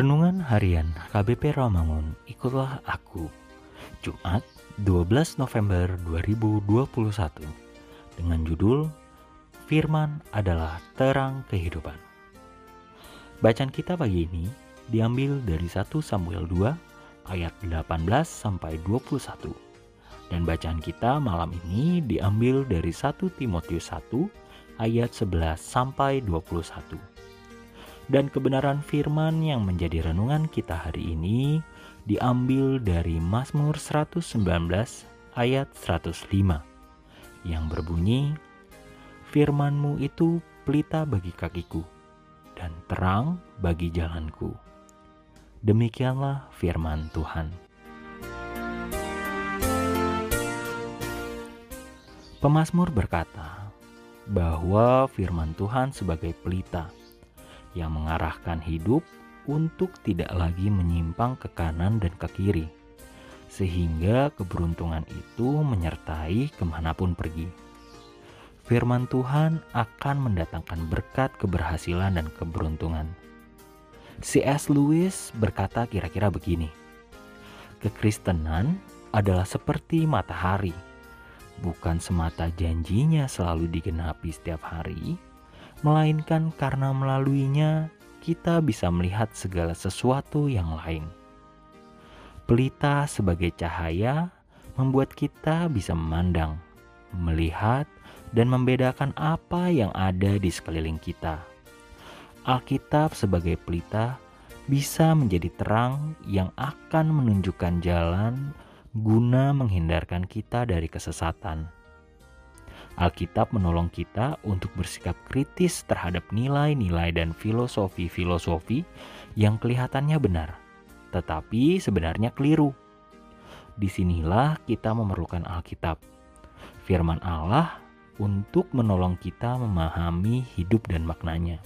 Renungan Harian KBP Ramangun, ikutlah aku. Jumat, 12 November 2021. Dengan judul Firman adalah terang kehidupan. Bacaan kita pagi ini diambil dari 1 Samuel 2 ayat 18 sampai 21. Dan bacaan kita malam ini diambil dari 1 Timotius 1 ayat 11 sampai 21 dan kebenaran firman yang menjadi renungan kita hari ini diambil dari Mazmur 119 ayat 105 yang berbunyi Firmanmu itu pelita bagi kakiku dan terang bagi jalanku. Demikianlah firman Tuhan. Pemasmur berkata bahwa firman Tuhan sebagai pelita yang mengarahkan hidup untuk tidak lagi menyimpang ke kanan dan ke kiri, sehingga keberuntungan itu menyertai ke mana pun pergi. Firman Tuhan akan mendatangkan berkat keberhasilan dan keberuntungan. C.S. Lewis berkata kira-kira begini, Kekristenan adalah seperti matahari, bukan semata janjinya selalu digenapi setiap hari, melainkan karena melaluinya kita bisa melihat segala sesuatu yang lain. Pelita sebagai cahaya membuat kita bisa memandang, melihat, dan membedakan apa yang ada di sekeliling kita. Alkitab sebagai pelita bisa menjadi terang yang akan menunjukkan jalan guna menghindarkan kita dari kesesatan. Alkitab menolong kita untuk bersikap kritis terhadap nilai-nilai dan filosofi-filosofi yang kelihatannya benar, tetapi sebenarnya keliru. Di sinilah kita memerlukan Alkitab, firman Allah untuk menolong kita memahami hidup dan maknanya.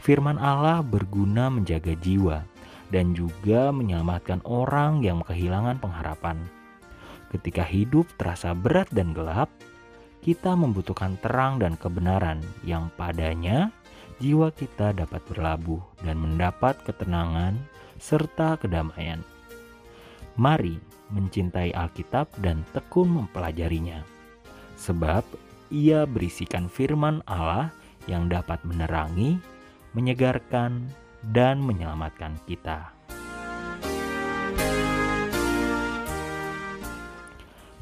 Firman Allah berguna menjaga jiwa dan juga menyelamatkan orang yang kehilangan pengharapan. Ketika hidup terasa berat dan gelap, kita membutuhkan terang dan kebenaran yang padanya jiwa kita dapat berlabuh dan mendapat ketenangan serta kedamaian. Mari mencintai Alkitab dan tekun mempelajarinya, sebab ia berisikan firman Allah yang dapat menerangi, menyegarkan, dan menyelamatkan kita.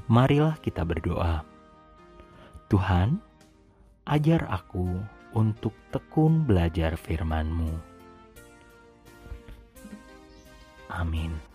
Marilah kita berdoa. Tuhan, ajar aku untuk tekun belajar firman-Mu. Amin.